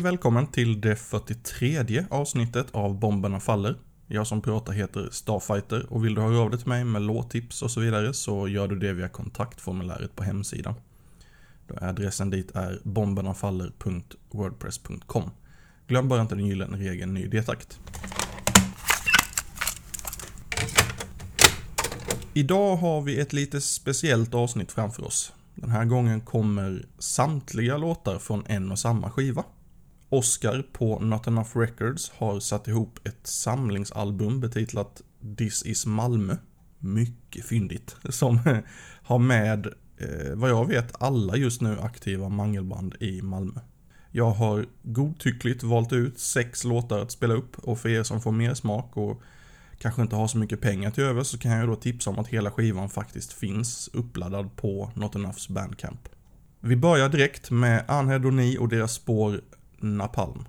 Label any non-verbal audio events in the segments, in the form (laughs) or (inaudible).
Hej och välkommen till det 43 avsnittet av Bomberna Faller. Jag som pratar heter Starfighter och vill du höra av dig till mig med låttips och så vidare så gör du det via kontaktformuläret på hemsidan. Då adressen dit är bombernafaller.wordpress.com. Glöm bara inte den gyllene regeln ny detakt. Idag har vi ett lite speciellt avsnitt framför oss. Den här gången kommer samtliga låtar från en och samma skiva. Oscar på Not Enough Records har satt ihop ett samlingsalbum betitlat This is Malmö. Mycket fyndigt. (laughs) Som har med, eh, vad jag vet, alla just nu aktiva mangelband i Malmö. Jag har godtyckligt valt ut sex låtar att spela upp och för er som får mer smak och kanske inte har så mycket pengar till över så kan jag då tipsa om att hela skivan faktiskt finns uppladdad på Not Enoughs Bandcamp. Vi börjar direkt med Anhedoni och deras spår Napalm.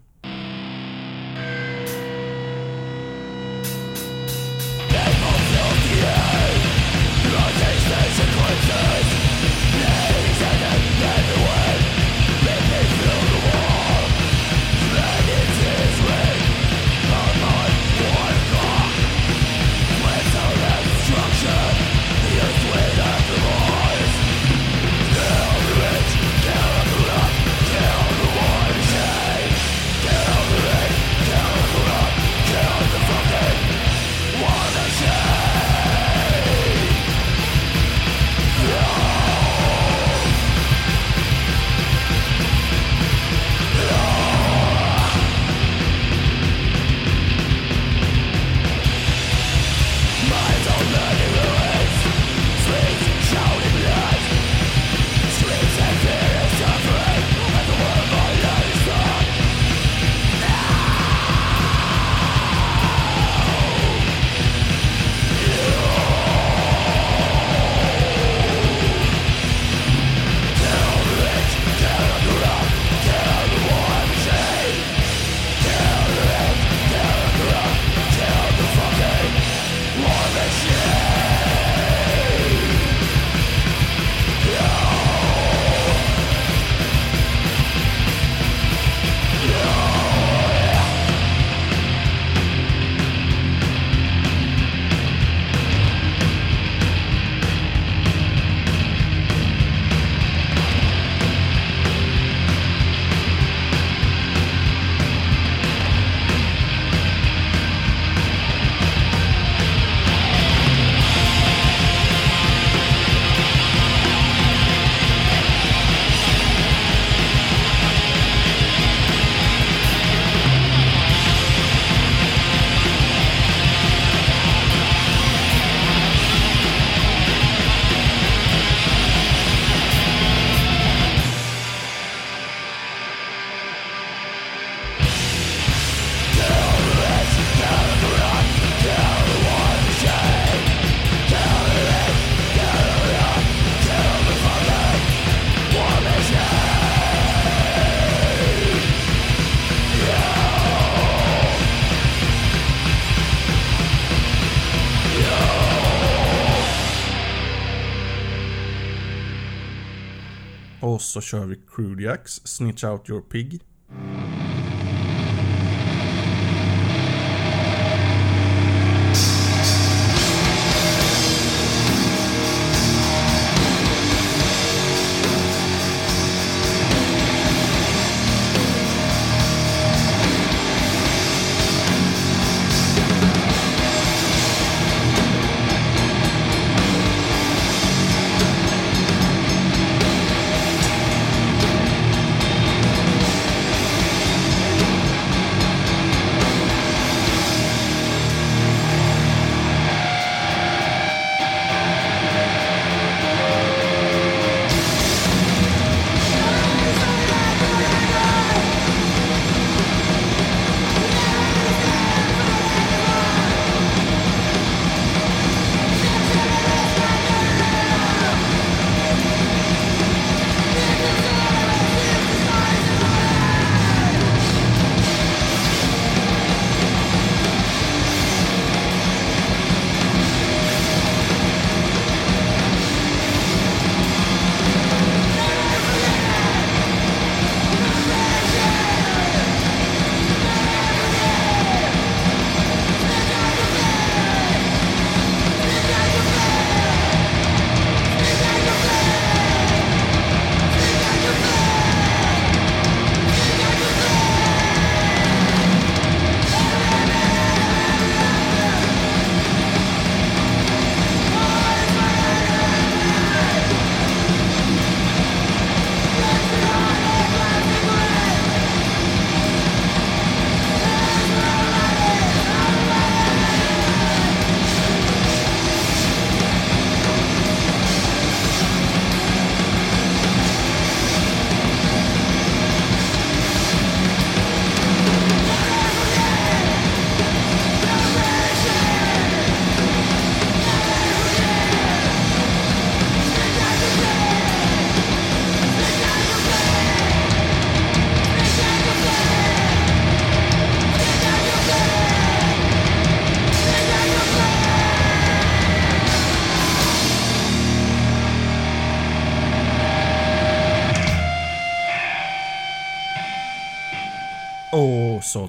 Oss så kör vi Crudiacs, Snitch Out Your Pig.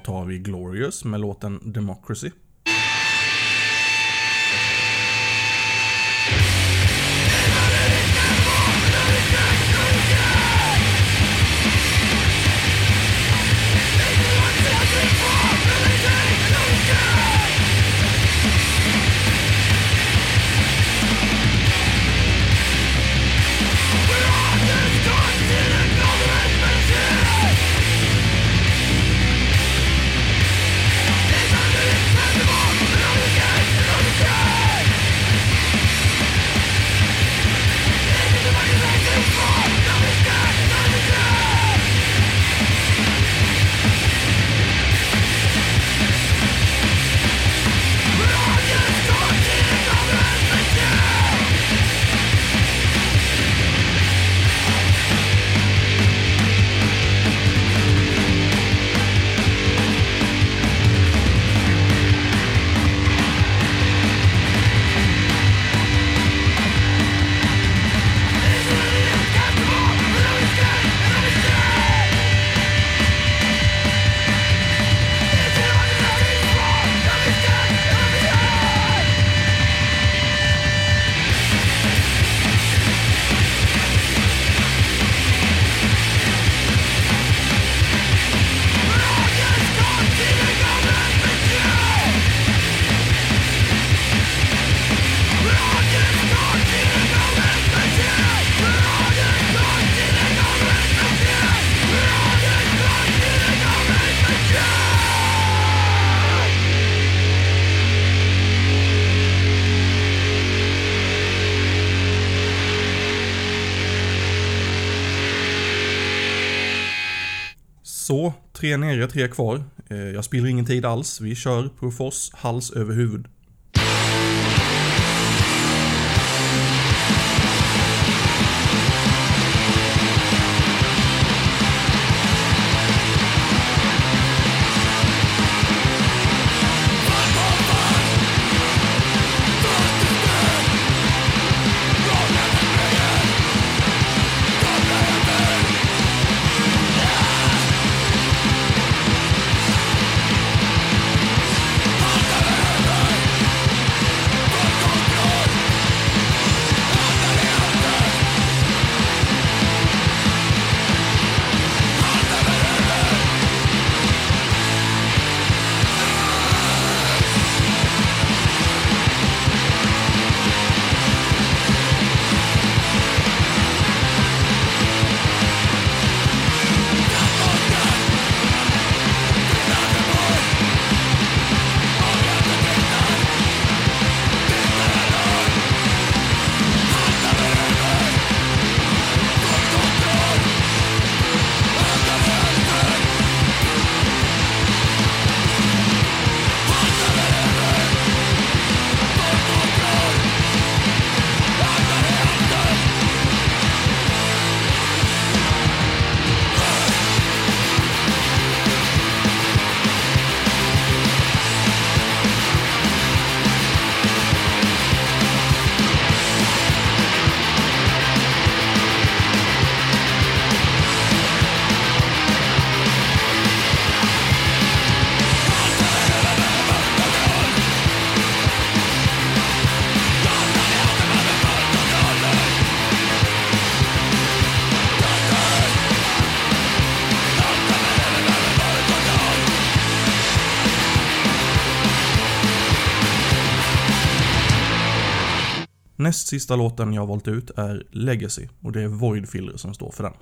Tar vi Glorious med låten Democracy. Tre nere, tre kvar. Eh, jag spiller ingen tid alls. Vi kör Profos hals över huvud. Näst sista låten jag har valt ut är Legacy och det är Voidfiller som står för den.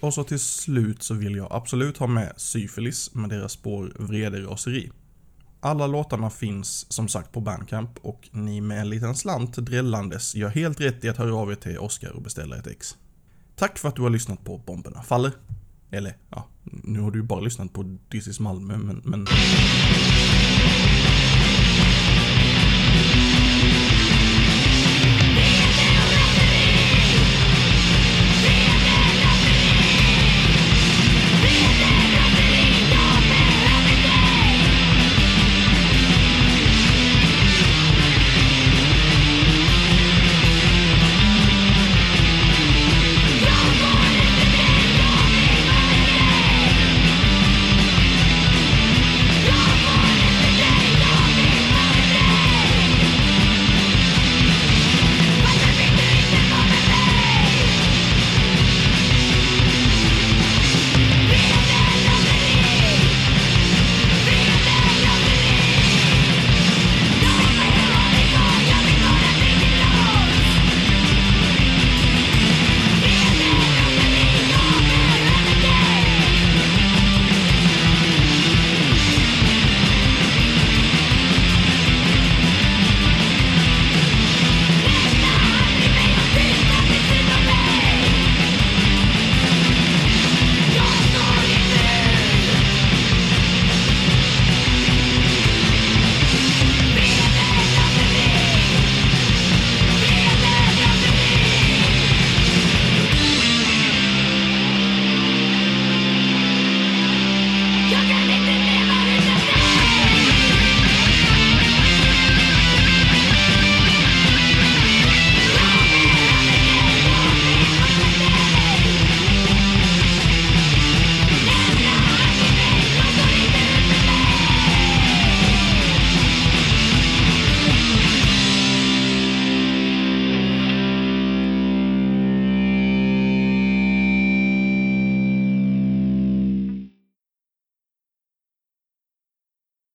Och så till slut så vill jag absolut ha med Syfilis med deras spår Vrede raseri. Alla låtarna finns som sagt på Bandcamp och ni med en liten slant drällandes gör helt rätt i att höra av er till Oskar och beställa ett ex. Tack för att du har lyssnat på Bomberna Faller. Eller ja, nu har du ju bara lyssnat på This is Malmö men... men...